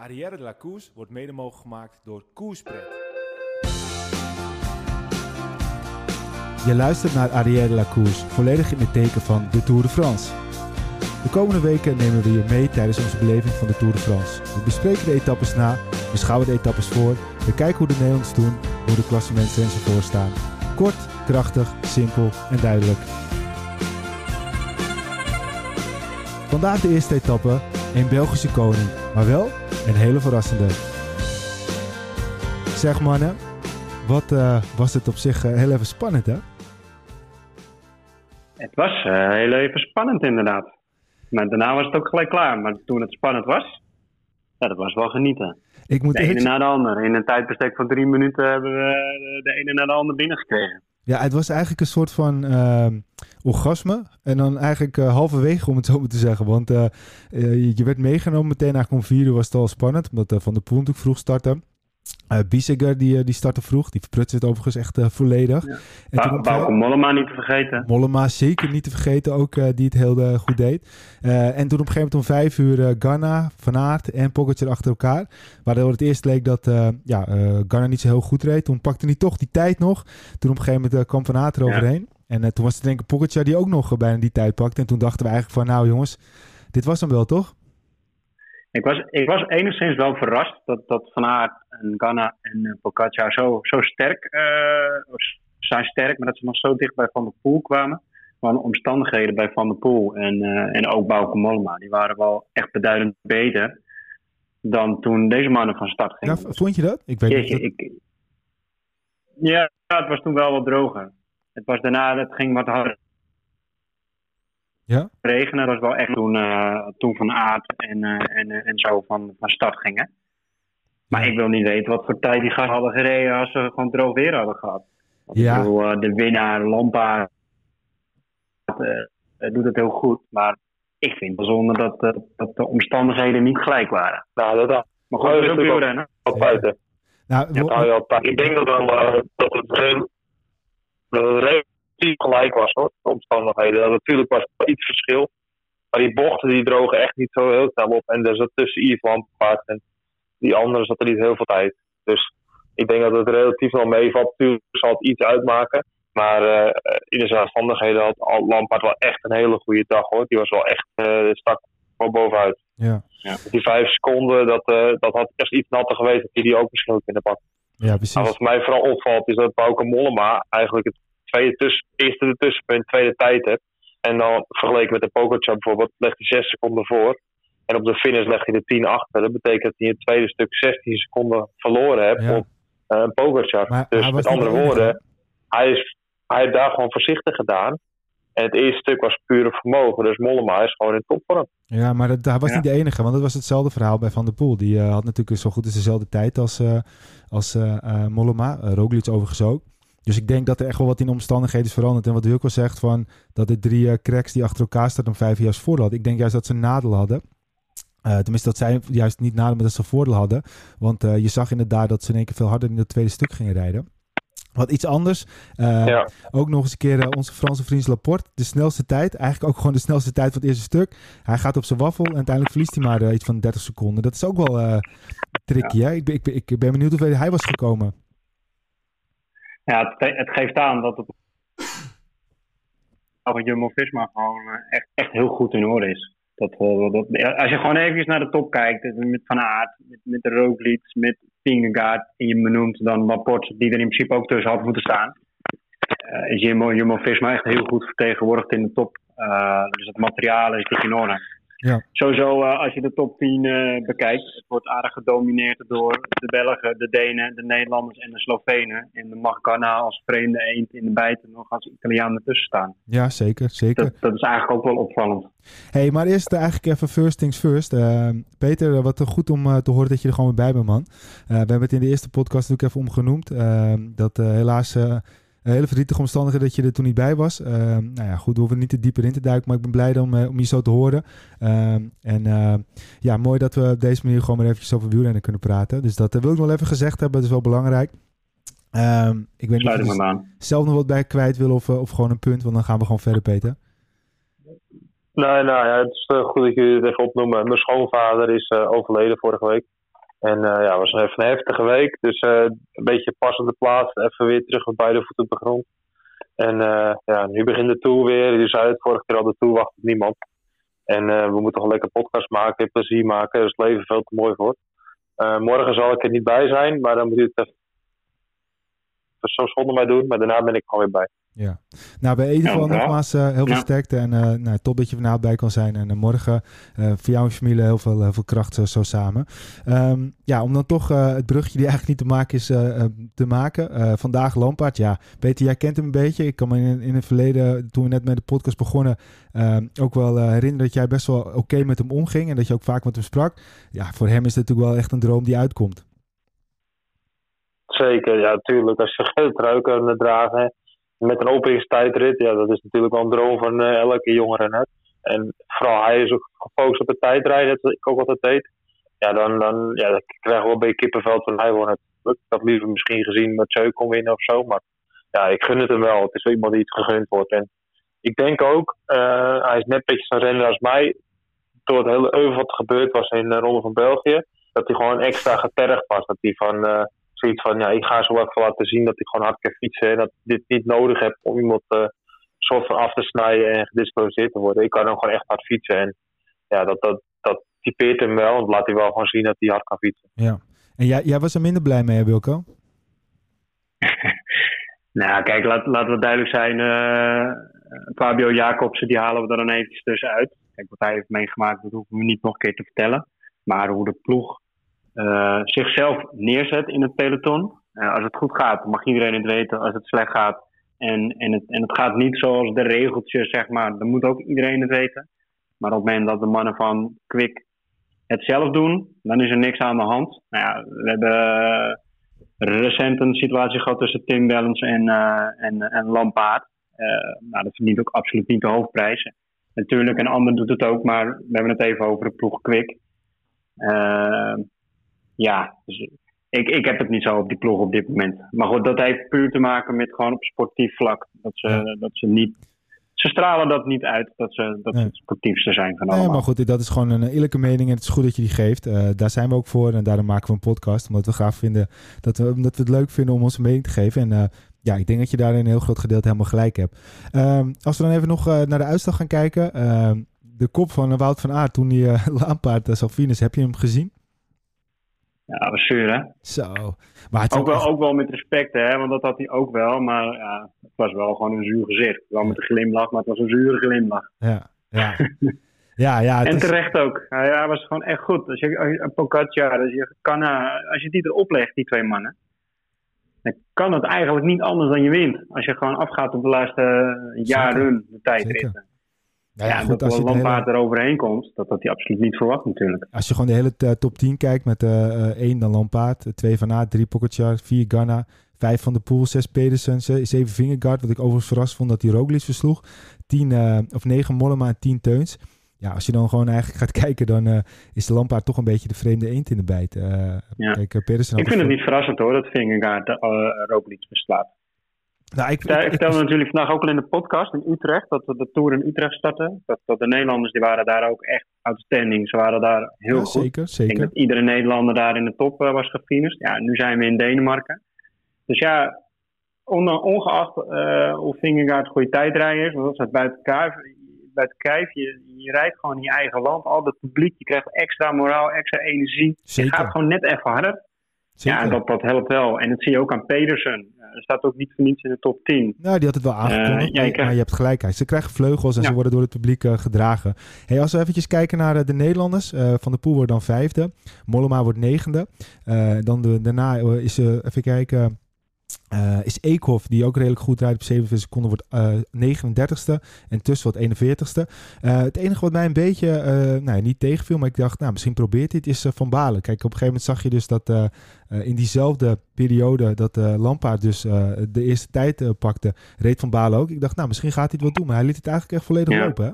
Arrière de la wordt mede mogelijk gemaakt door Koerspret. Je luistert naar Arrière de volledig in het teken van de Tour de France. De komende weken nemen we je mee tijdens onze beleving van de Tour de France. We bespreken de etappes na, beschouwen de etappes voor, we kijken hoe de Nederlanders doen, hoe de klassementen enzovoort staan. Kort, krachtig, simpel en duidelijk. Vandaag de eerste etappe, een Belgische koning, maar wel een hele verrassende. Zeg mannen, wat eh, was het op zich eh, heel even spannend hè? Het was uh, heel even spannend inderdaad. Maar daarna was het ook gelijk klaar. Maar toen het spannend was, ja, dat was wel genieten. Ik moet de ene na de ander. In een tijdbestek van drie minuten hebben we de ene na de ander binnengekregen. Ja, het was eigenlijk een soort van uh, orgasme. En dan eigenlijk uh, halverwege, om het zo maar te zeggen. Want uh, je werd meegenomen meteen eigenlijk om vier uur was het al spannend. Omdat Van de Poel natuurlijk vroeg startte. Uh, Biesiger die, die startte vroeg. Die verprutste het overigens echt uh, volledig. Ja. En ba Mollema niet te vergeten. Mollema zeker niet te vergeten. Ook uh, die het heel goed deed. en toen op een gegeven moment om vijf uur Ganna, Van Aert en Pogacar achter elkaar. Waardoor het eerst leek dat ja, Ganna niet zo heel goed reed. Toen pakte hij toch die tijd nog. Toen op een gegeven moment kwam Van Aert eroverheen. Ja. En toen was het denk ik Pogacar die ook nog bijna die tijd pakte. En toen dachten we eigenlijk van nou jongens, dit was hem wel toch? Ik was, ik was enigszins wel verrast dat, dat Van Aert en Ganna en uh, Pogacar zo, zo sterk uh, zijn sterk, maar dat ze nog zo dicht bij Van der Poel kwamen. Maar de omstandigheden bij Van der Poel en, uh, en ook Bauke Mollema, die waren wel echt beduidend beter dan toen deze mannen van start gingen. Ja, vond je dat? Ik weet niet. Dat... Ik, ja, het was toen wel wat droger. Het was daarna, het ging wat harder. Ja? Regenen, dat was wel echt toen, uh, toen Van Aert en, uh, en, en zo van, van start gingen. Maar ik wil niet weten wat voor tijd die gasten hadden gereden als ze gewoon droog weer hadden gehad. Ja. Ik bedoel, uh, de winnaar, Lampaard, doet het heel goed. Maar ik vind het bijzonder dat, dat de omstandigheden niet gelijk waren. Nou, dat Maar goed, dat is ook wielrennen. Op buiten. Nou, op Ik denk dat, wel, dat het heel, dat het relatief gelijk was hoor, de omstandigheden. Dat natuurlijk was er iets verschil. Maar die bochten die drogen echt niet zo heel snel op. En er zat tussen Yves Lampaard en die andere zat er niet heel veel tijd. Dus ik denk dat het relatief wel meevalt. Natuurlijk zal het iets uitmaken. Maar uh, in de zelfstandigheden had Lampaard wel echt een hele goede dag hoor. Die was wel echt uh, stak voor bovenuit. Ja. Ja. Die vijf seconden, dat, uh, dat had echt iets natter geweest. Dat hij die ook misschien ook in de bak. Ja, precies. Maar wat mij vooral opvalt is dat Bauke Mollema eigenlijk het tweede tussen, eerste de tussenpunt, tweede tijd heeft. En dan vergeleken met de Pogacar bijvoorbeeld, legt hij zes seconden voor. En op de finish legt hij de 10 achter. Dat betekent dat hij in het tweede stuk 16 seconden verloren Ja. op uh, een Pogacar. Maar dus met andere enige, woorden, hij, is, hij heeft daar gewoon voorzichtig gedaan. En het eerste stuk was pure vermogen. Dus Mollema is gewoon in topvorm. Ja, maar dat, hij was Ja. niet de enige, want het was hetzelfde verhaal bij Van der Poel. Die eh, had natuurlijk zo goed als dezelfde tijd als, eh als eh eh, Mollema. Roglic overigens ook. Dus ik denk dat er echt wel wat in de omstandigheden is veranderd. En wat Wilco zegt van dat de drie eh, cracks die achter elkaar staan om vijf jaar voordeel hadden. Ik denk juist dat ze een nadeel hadden. Eh, tenminste, dat zij juist niet maar dat ze voordeel hadden. Want eh, je zag inderdaad dat ze in één keer veel harder in het tweede stuk gingen rijden. Wat iets anders. eh, Ja. Ook nog eens een keer onze Franse vriend Laporte. De snelste tijd. Eigenlijk ook gewoon de snelste tijd van het eerste stuk. Hij gaat op zijn waffel en uiteindelijk verliest hij maar iets van 30 seconden. Dat is ook wel tricky. Hè? Ik, ben- ik, ben- ik ben benieuwd hoeveel hij was gekomen. Ja, het, het geeft aan dat het van Jumbo-Visma gewoon echt, echt heel goed in orde is. Dat, als je gewoon even naar de top kijkt, eh, met Van Aert, met, met de Roglic, met Vingegaard, en je benoemt dan Laporte, die er in principe ook tussen had moeten staan, eh, is Jumbo- Jumbo-Visma echt heel goed vertegenwoordigd in de top. Eh, dus het materiaal is dik in orde. Ja. Sowieso, eh, als je de top 10 eh, bekijkt, het wordt aardig gedomineerd door de Belgen, de Denen, de Nederlanders en de Slovenen. En dan mag Ghana als vreemde eend in de bijten nog als Italiaan ertussen staan. Ja, zeker. zeker. Dat, dat is eigenlijk ook wel opvallend. hey, maar eerst eh, eigenlijk even first things first. Peter, wat goed om te horen dat je er gewoon weer bij bent, man. We hebben het in de eerste podcast natuurlijk even omgenoemd. dat helaas hele verdrietige omstandigheden dat je er toen niet bij was. Eh, nou ja, goed, we hoeven niet te dieper in te duiken, maar ik ben blij om, eh, om je zo te horen. Eh, en eh, ja, mooi dat we op deze manier gewoon maar eventjes over wielrennen kunnen praten. Dus dat eh, wil ik nog wel even gezegd hebben, dat is wel belangrijk. Ehm, ik weet niet of je zelf nog wat bij kwijt wil of, eh, of gewoon een punt, want dan gaan we gewoon verder, Peter. Nee, nou ja, het is eh, goed dat jullie het even opnoemen. Mijn schoonvader is eh, overleden vorige week. En uh, ja, het was even een heftige week. Dus uh, een beetje passende plaats. Even weer terug met beide voeten op de grond. En uh, ja, nu begint de tour weer. Je zei het vorige keer al, de tour wacht op niemand. En we moeten gewoon lekker podcast maken, plezier maken. Er is het leven veel te mooi voor. morgen zal ik er niet bij zijn, maar dan moet je het even zo zonder mij doen. Maar daarna ben ik gewoon weer bij. Ja, nou bij ieder geval nogmaals uh, heel veel ja. sterkte en uh, nou, top dat je vanavond bij kan zijn. En uh, morgen voor jou en je familie heel veel, heel veel kracht zo samen. Um, ja, om dan toch het brugje die eigenlijk niet te maken is te maken. vandaag Lampaard, ja. Peter, jij kent hem een beetje. Ik kan me in, in het verleden, toen we net met de podcast begonnen, ehm, ook wel herinneren dat jij best wel oké okay met hem omging. En dat je ook vaak met hem sprak. Ja, voor hem is het natuurlijk wel echt een droom die uitkomt. Zeker, ja, tuurlijk. Als je geel trui kan dragen met een openingstijdrit, ja, dat is natuurlijk wel een droom van uh, elke jongere net. En vooral hij is ook gefocust op de tijdrijden, dat ik ook altijd deed. Ja, dan, dan ja, dan krijgen we wel een beetje kippenveld van hij wordt het. Ik had liever misschien gezien dat Zeuk kon winnen of zo, maar ja, ik gun het hem wel. Het is wel iemand die iets gegund wordt. En ik denk ook, uh, hij is net een beetje zo'n renner als mij. Door het hele euvel wat gebeurd was in de Ronde van België, dat hij gewoon extra getergd was. Dat hij van, uh, zoiets van, ja, ik ga zo wat laten zien dat ik gewoon hard kan fietsen. En dat ik dit niet nodig heb om iemand uh, soort van af te snijden en gedisqualificeerd te worden. Ik kan dan gewoon echt hard fietsen. En ja, dat, dat, dat typeert hem wel. Want laat hij wel gewoon zien dat hij hard kan fietsen. Ja. En jij, jij was er minder blij mee, Wilco? nou, kijk, laat, laten we duidelijk zijn. Uh, Fabio Jacobsen, die halen we er dan eventjes tussenuit. Kijk, wat hij heeft meegemaakt, dat hoeven we niet nog een keer te vertellen. Maar hoe de ploeg uh, zichzelf neerzet in het peloton. Uh, als het goed gaat, mag iedereen het weten. Als het slecht gaat en, en, het, en het gaat niet zoals de regeltjes, zeg maar, dan moet ook iedereen het weten. Maar op het moment dat de mannen van Quick het zelf doen, dan is er niks aan de hand. Nou ja, we hebben uh, recent een situatie gehad tussen Tim Wellens en, en, en Lampaard. nou, dat verdient ook absoluut niet de hoofdprijs. Natuurlijk, een ander doet het ook, maar we hebben het even over de ploeg Quick. Ja, dus ik, ik heb het niet zo op die ploeg op dit moment. Maar goed, dat heeft puur te maken met gewoon op sportief vlak. Dat ze, dat ze niet ze stralen dat niet uit dat ze, dat ze het sportiefste zijn van allemaal. Nee, maar goed, dat is gewoon een eerlijke mening en het is goed dat je die geeft. Uh, daar zijn we ook voor en daarom maken we een podcast. Omdat we graag vinden dat we, dat we het leuk vinden om onze mening te geven. En uh, ja, ik denk dat je daar in een heel groot gedeelte helemaal gelijk hebt. Um, als we dan even nog naar de uitslag gaan kijken. Ehm, de kop van Wout van Aert toen die Lampaard Salvinus, heb je hem gezien? Ja, was zuur, hè? Zo. Maar het ook, wel, ook wel met respect, hè? Want dat had hij ook wel. Maar ja, het was wel gewoon een zuur gezicht. Wel met een glimlach, maar het was een zure glimlach. Ja, ja. ja, ja en terecht ook. Hij, hij, was gewoon echt goed. Als je Pocaccia, als je, kan, als je die erop legt, die twee mannen. Dan kan het eigenlijk niet anders dan je wint. Als je gewoon afgaat op de laatste jaren de tijdritten. Nou ja, ja, goed, dat als je Lampaard hele... eroverheen komt, dat had hij absoluut niet verwacht natuurlijk. Als je gewoon de hele uh, top 10 kijkt met uh, uh, 1 dan Lampaard, 2 Van Aert, 3 Pogacar, 4 Ganna, 5 Van de Poel, 6 Pedersen, 7 Vingegaard, wat ik overigens verrast vond dat hij Roglic versloeg, 10 uh, of 9 Mollema en 10 Teuns. Ja, als je dan gewoon eigenlijk gaat kijken, dan is de Lampaard toch een beetje de vreemde eend in de bijt. Ja. kijk, Pedersen ik vind het niet verrassend hoor, dat Vingegaard Roglic verslaat. Nou, ik, ik, ik vertelde natuurlijk vandaag ook al in de podcast in Utrecht dat we de Tour in Utrecht starten. Dat, dat de Nederlanders die waren daar ook echt outstanding. Ze waren daar heel ja, goed. Zeker, zeker. Ik denk dat iedere Nederlander daar in de top uh, was gefinished. Ja, nu zijn we in Denemarken. Dus ja, on, ongeacht uh, hoe Vingegaard goede tijdrijder is, want dat staat buiten kijf. Buiten kijf je, je rijdt gewoon in je eigen land. Al dat publiek, je krijgt extra moraal, extra energie. Zeker. Je gaat gewoon net even harder. Ja, dat, dat helpt wel. En dat zie je ook aan Pedersen. Er staat ook niet voor niets in de top 10. Nou, die had het wel aangekondigd. Uh, ja, je Maar je hebt gelijkheid. Ze krijgen vleugels en ze worden door het publiek uh, gedragen. Hey, als we eventjes kijken naar uh, de Nederlanders. Van de Poel wordt dan vijfde. Mollema wordt negende. dan de, daarna is, even kijken... Uh, is Eekhoff, die ook redelijk goed rijdt op 47 seconden, wordt uh, 39ste. En tussen wordt 41ste. Uh, het enige wat mij een beetje, nou, niet tegenviel, maar ik dacht, nou, misschien probeert dit, is Van Balen. Kijk, op een gegeven moment zag je dus dat in diezelfde periode dat Lampaard dus de eerste tijd pakte, reed Van Balen ook. Ik dacht, nou, misschien gaat hij het wel doen, maar hij liet het eigenlijk echt volledig lopen, hè?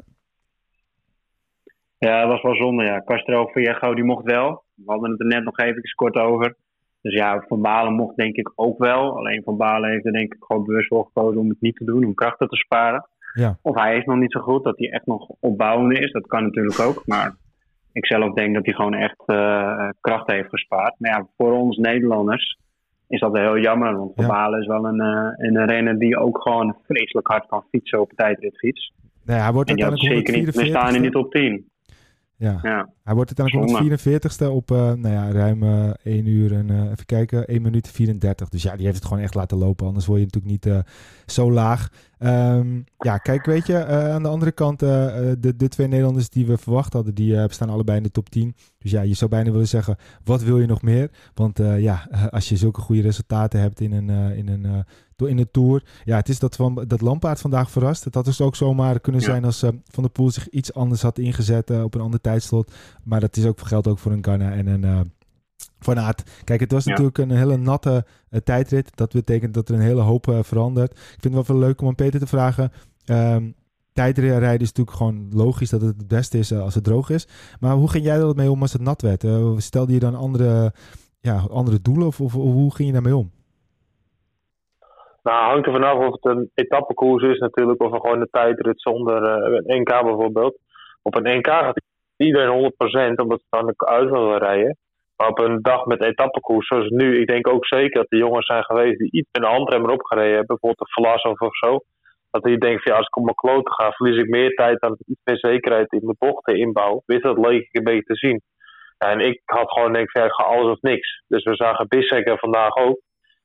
Ja, dat was wel zonde, ja. Castro Viejo, die mocht wel. We hadden het er net nog even kort over. Dus ja, Van Balen mocht denk ik ook wel. Alleen Van Balen heeft er denk ik gewoon bewust voor gekozen om het niet te doen, om krachten te sparen. Ja. Of hij is nog niet zo goed, dat hij echt nog opbouwende is. Dat kan natuurlijk ook. Maar ik zelf denk dat hij gewoon echt uh, kracht heeft gespaard. Maar ja, voor ons Nederlanders is dat heel jammer. Want Van Balen is wel een, uh, een renner die ook gewoon vreselijk hard kan fietsen op tijdritfiets. Nee, hij wordt en die had zeker niet, we staan in die top 10. Ja. ja. Hij wordt uiteindelijk 144ste op uh, nou ja, ruim uh, 1 uur en uh, even kijken, 1 minuut 34. Dus ja, die heeft het gewoon echt laten lopen. Anders word je natuurlijk niet zo laag. Um, ja, kijk, weet je, aan de andere kant, de, de twee Nederlanders die we verwacht hadden, die staan allebei in de top 10. Dus ja, je zou bijna willen zeggen, wat wil je nog meer? Want ja, als je zulke goede resultaten hebt in een, in een door in de Tour. Ja, het is dat, van, dat Lampaard vandaag verrast. Het had dus ook zomaar kunnen zijn als uh, Van der Poel zich iets anders had ingezet uh, op een ander tijdslot. Maar dat is ook, geldt ook voor een Ghana en een uh, Van Aert. Kijk, het was natuurlijk een hele natte tijdrit. Dat betekent dat er een hele hoop verandert. Ik vind het wel veel leuk om aan Peter te vragen. Um, tijdrijden is natuurlijk gewoon logisch dat het het beste is als het droog is. Maar hoe ging jij er mee om als het nat werd? stelde je dan andere, ja, andere doelen of, of hoe ging je daarmee om? Nou, hangt er vanaf of het een etappekoers is natuurlijk, of gewoon een tijdrit zonder een NK bijvoorbeeld. Op een NK gaat iedereen 100%, omdat ze dan uit willen rijden. Maar op een dag met etappekoers, zoals nu, ik denk ook zeker dat de jongens zijn geweest die iets met een handremmer opgereden hebben, bijvoorbeeld de Vlasov of zo. Dat die denkt van ja, als ik op mijn kloten ga, verlies ik meer tijd dan ik iets meer zekerheid in de bochten inbouw. Wist dat leek ik een beetje te zien. En ik had gewoon denk ja, ik ga alles of niks. Dus we zagen Bisseker vandaag ook.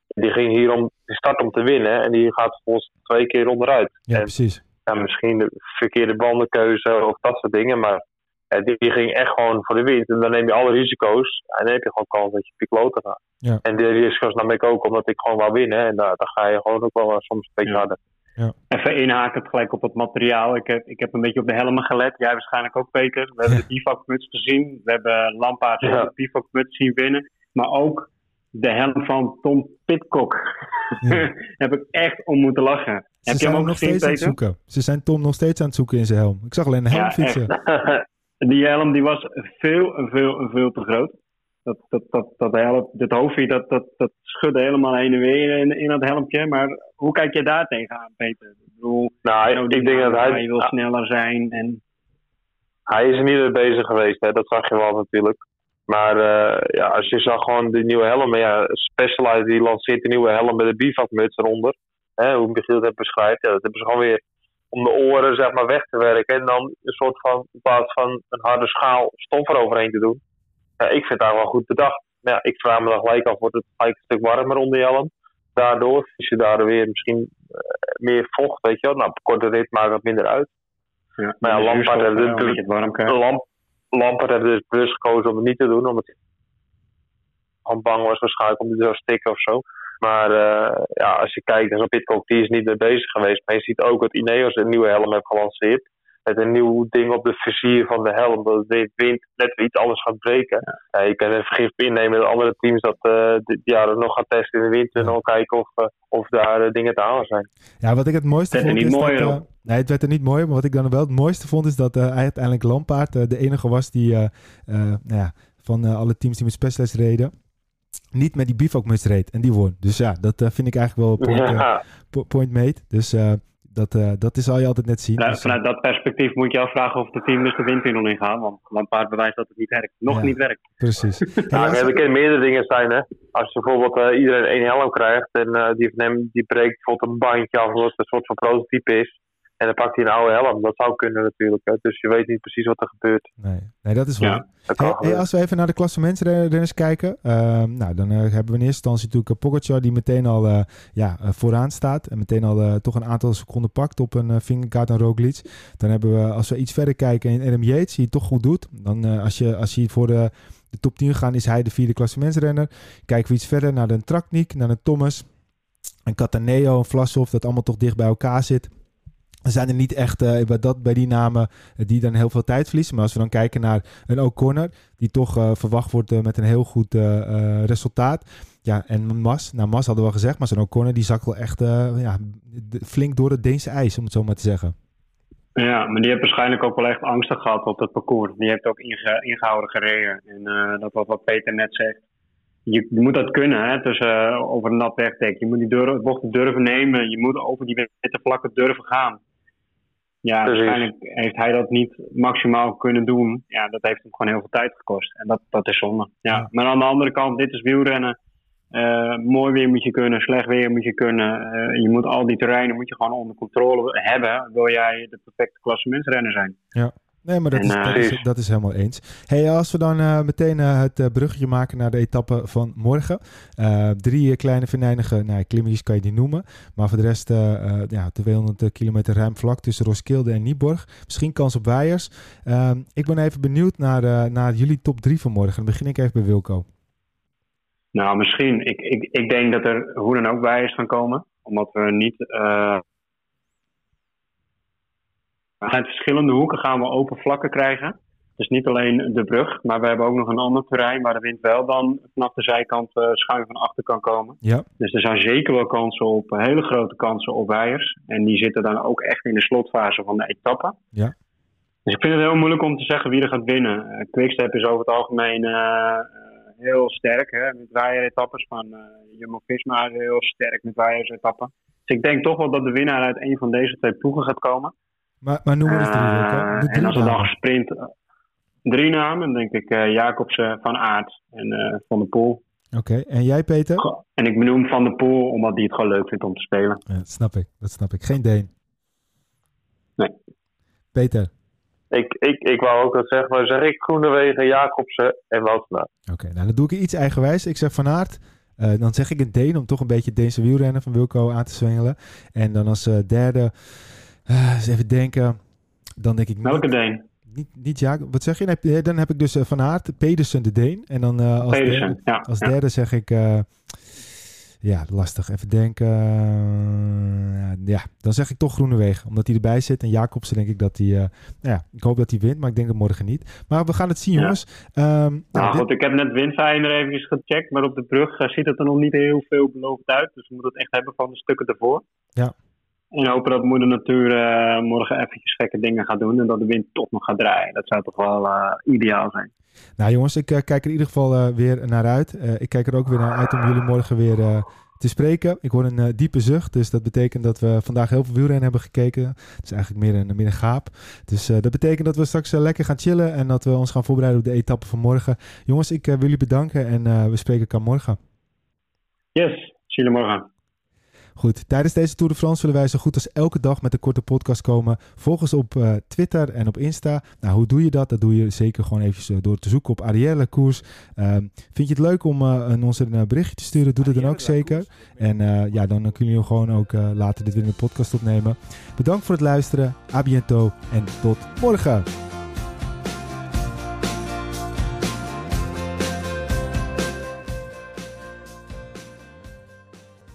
Die ging hier om de start om te winnen en die gaat volgens twee keer onderuit. Ja, precies. Ja, misschien de verkeerde bandenkeuze of dat soort dingen, maar die, die, ging echt gewoon voor de wind. En dan neem je alle risico's en dan heb je gewoon kans dat je piekloten gaat. Ja. En die risico's nam ik ook omdat ik gewoon wou winnen en daar, dan ga je gewoon ook wel soms een beetje harder. Ja. Even inhaken gelijk op het materiaal. Ik heb, ik heb een beetje op de helmen gelet. Jij waarschijnlijk ook, Peter. We hebben de bivakmuts gezien. We hebben Lampaard ja. de bivakmuts zien winnen. Maar ook de helm van Tom Pitcock. Ja. heb ik echt om moeten lachen. Ze heb je hem ook nog gezien, steeds aan het zoeken. Ze zijn Tom nog steeds aan het zoeken in zijn helm. Ik zag alleen een helm ja, fietsen. Die helm die was veel veel veel te groot. Dat, dat, dat, dat, helm, dat hoofdje dat, dat, dat schudde helemaal heen en weer in, in dat helmpje. Maar hoe kijk je daar tegenaan, Peter? Ik bedoel, nou, ik denk dat hij... wil sneller zijn en... Hij is er niet mee bezig geweest, hè? dat zag je wel natuurlijk. Maar uh, ja, als je zag gewoon de nieuwe helm, ja, Specialized die lanceert de nieuwe helm met een bivakmuts eronder. Hè, hoe Michiel het beschrijft, ja, dat hebben ze gewoon weer om de oren zeg maar weg te werken. En dan een soort van, in plaats van een harde schaal stof eroverheen te doen. Ja, ik vind het wel goed bedacht. Maar ja, ik vraag me dan gelijk af, wordt het gelijk een stuk warmer onder je helm? Daardoor is je daar weer misschien uh, meer vocht, weet je wel. Nou, op korte rit maakt dat minder uit. Ja, maar ja, Lampaard heeft natuurlijk... Lamp, heeft dus bewust gekozen om het niet te doen. Omdat hij bang was waarschijnlijk om te stikken of zo. Maar uh, ja, als je kijkt naar Pitcock, die is niet mee bezig geweest. Maar je ziet ook dat Ineos een nieuwe helm heeft gelanceerd. Met een nieuw ding op de vizier van de helm. Dat de wind net iets anders gaat breken. Ja. je kan een vergif innemen dat andere teams dat uh, dit jaar nog gaan testen in de wind. En dan kijken of, uh, of daar dingen te halen zijn. Ja, wat ik het mooiste vond is dat... Nee, het werd er niet mooi. Maar wat ik dan wel het mooiste vond is dat uh, uiteindelijk Lampaard uh, de enige was die uh, nou ja, van alle teams die met Specialist reden, niet met die bivakmuts reed. En die won. Dus ja, dat vind ik eigenlijk wel point, ja. point made. Dus dat, dat is al je altijd net zien. Nou, dus, vanuit dat perspectief moet je afvragen of de team dus de windtunnel ingaan. Want Lampaard bewijst dat het niet werkt. Nog ja, niet werkt. Precies. ja, er kunnen meerdere dingen zijn. Hè? Als je bijvoorbeeld iedereen één helm krijgt en die van hem die breekt bijvoorbeeld een bandje af, wat een soort van prototype is. En dan pakt hij een oude helm. Dat zou kunnen natuurlijk. Hè. Dus je weet niet precies wat er gebeurt. Nee, nee dat is waar. Ja, hey, als we even naar de klassementsrenners kijken. Uh, nou, dan uh, hebben we in eerste instantie natuurlijk Pogacar die meteen al uh, ja, vooraan staat. En meteen al toch een aantal seconden pakt op een uh, Vingegaard en Roglic. Dan hebben we, als we iets verder kijken in Adam Yates, die het toch goed doet. Dan als, je, als je voor de, de top 10 gaat, is hij de vierde klassementsrenner. Kijken we iets verder naar de Traknik, naar de Thomas. En Cataneo en Vlasov, dat allemaal toch dicht bij elkaar zit. Zijn er niet echt uh, bij, dat, bij die namen uh, die dan heel veel tijd verliezen. Maar als we dan kijken naar een O'Connor, die toch uh, verwacht wordt met een heel goed resultaat. Ja, en Mas, nou Mas hadden we al gezegd, maar zo'n O'Connor die zakt wel echt ja, flink door het Deense ijs, om het zo maar te zeggen. Ja, maar die heeft waarschijnlijk ook wel echt angstig gehad op het parcours. Die heeft ook inge ingehouden gereden. En dat was wat Peter net zegt je, moet dat kunnen, hè, tussen, over een nat wegdek. Je moet die bochten durven nemen. Je moet over die witte vlakken durven gaan. Ja, Precies. waarschijnlijk heeft hij dat niet maximaal kunnen doen. Ja, dat heeft hem gewoon heel veel tijd gekost. En dat, dat is zonde. Ja. Ja. Maar aan de andere kant, dit is wielrennen. Eh, mooi weer moet je kunnen, slecht weer moet je kunnen. Eh, je moet al die terreinen moet je gewoon onder controle hebben. Wil jij de perfecte klassementsrenner zijn? Nee, maar dat, En, is, eh, dat, is, Precies. dat is helemaal eens. Hey, als we dan eh, meteen eh, het bruggetje maken naar de etappe van morgen. Drie kleine venijnige nou, klimmetjes kan je die noemen. Maar voor de rest ja, 200 kilometer ruim vlak tussen Roskilde en Nieborg. Misschien kans op Weijers. Ehm, ik ben even benieuwd naar, naar jullie top drie van morgen. Dan begin ik even bij Wilco. Nou, misschien. Ik, ik, ik denk dat er hoe dan ook is gaan komen. Omdat we niet. Uit verschillende hoeken gaan we open vlakken krijgen. Dus niet alleen de brug, maar we hebben ook nog een ander terrein waar de wind wel dan vanaf de zijkant eh, schuin van achter kan komen. Ja, Dus er zijn zeker wel kansen op, eh, hele grote kansen op weiers. En die zitten dan ook echt in de slotfase van de etappe. Ja. Dus ik vind het heel moeilijk om te zeggen wie er gaat winnen. Eh, Quickstep is over het algemeen heel sterk hè, met waaieretappes. Van eh Jumbo-Visma is heel sterk met waaiersetappen. Dus ik denk toch wel dat de winnaar uit een van deze twee ploegen gaat komen. Maar, maar noem maar eens drie, drie en als er dan gesprint... eh, drie namen, denk ik eh Jacobsen, Van Aert en eh, Van der Poel. Oké, en jij Peter? En ik benoem Van der Poel omdat hij het gewoon leuk vindt om te spelen. Ja, dat snap ik, dat snap ik. Geen Deen. Nee. Peter, Ik, ik, ik wou ook dat zeggen, maar zeg ik Groenewegen, Jacobsen en Woutsenaar. Oké, nou dan doe ik iets eigenwijs. Ik zeg Van Aert. Eh, dan zeg ik een Deen om toch een beetje Deense wielrennen van Wilco aan te zwengelen. En dan als eh, derde, eh, eens even denken. Dan denk ik niet, Welke Deen? niet, niet Jacob. Wat zeg je? Nee, dan heb ik dus eh, Van Aert, Pedersen de Deen. En dan eh, als, Pedersen. derde, Ja, als ja. derde zeg ik... ja, lastig. Even denken. Ja, dan zeg ik toch Groenewegen. Omdat hij erbij zit. En Jacobsen denk ik dat hij... nou ja, ik hoop dat hij wint. Maar ik denk het morgen niet. Maar we gaan het zien, Ja. jongens. Ehm, nou, Nou dit- goed, ik heb net windvijner even gecheckt, maar op de brug ziet het er nog niet heel veel beloofd uit. Dus we moeten het echt hebben van de stukken ervoor. Ja. En hopen dat moeder natuur eh, morgen eventjes gekke dingen gaat doen en dat de wind toch nog gaat draaien. Dat zou toch wel eh, ideaal zijn. Nou jongens, ik eh, kijk er in ieder geval weer naar uit. Ik kijk er ook weer naar uit om jullie morgen weer te spreken. Ik hoor een diepe zucht, dus dat betekent dat we vandaag heel veel wielrennen hebben gekeken. Het is eigenlijk meer een, meer een gaap. Dus dat betekent dat we straks lekker gaan chillen en dat we ons gaan voorbereiden op de etappe van morgen. Jongens, ik wil jullie bedanken en we spreken elkaar morgen. Yes, zie jullie morgen. Goed, tijdens deze Tour de France willen wij zo goed als elke dag met een korte podcast komen. Volg ons op eh, Twitter en op Insta. Nou, hoe doe je dat? Dat doe je zeker gewoon eventjes eh, door te zoeken op Arielle Koers. Ehm, vind je het leuk om eh, ons een berichtje te sturen? Doe dat dan ook zeker. En ja, dan kunnen jullie gewoon ook later dit weer in de podcast opnemen. Bedankt voor het luisteren. A biento en tot morgen.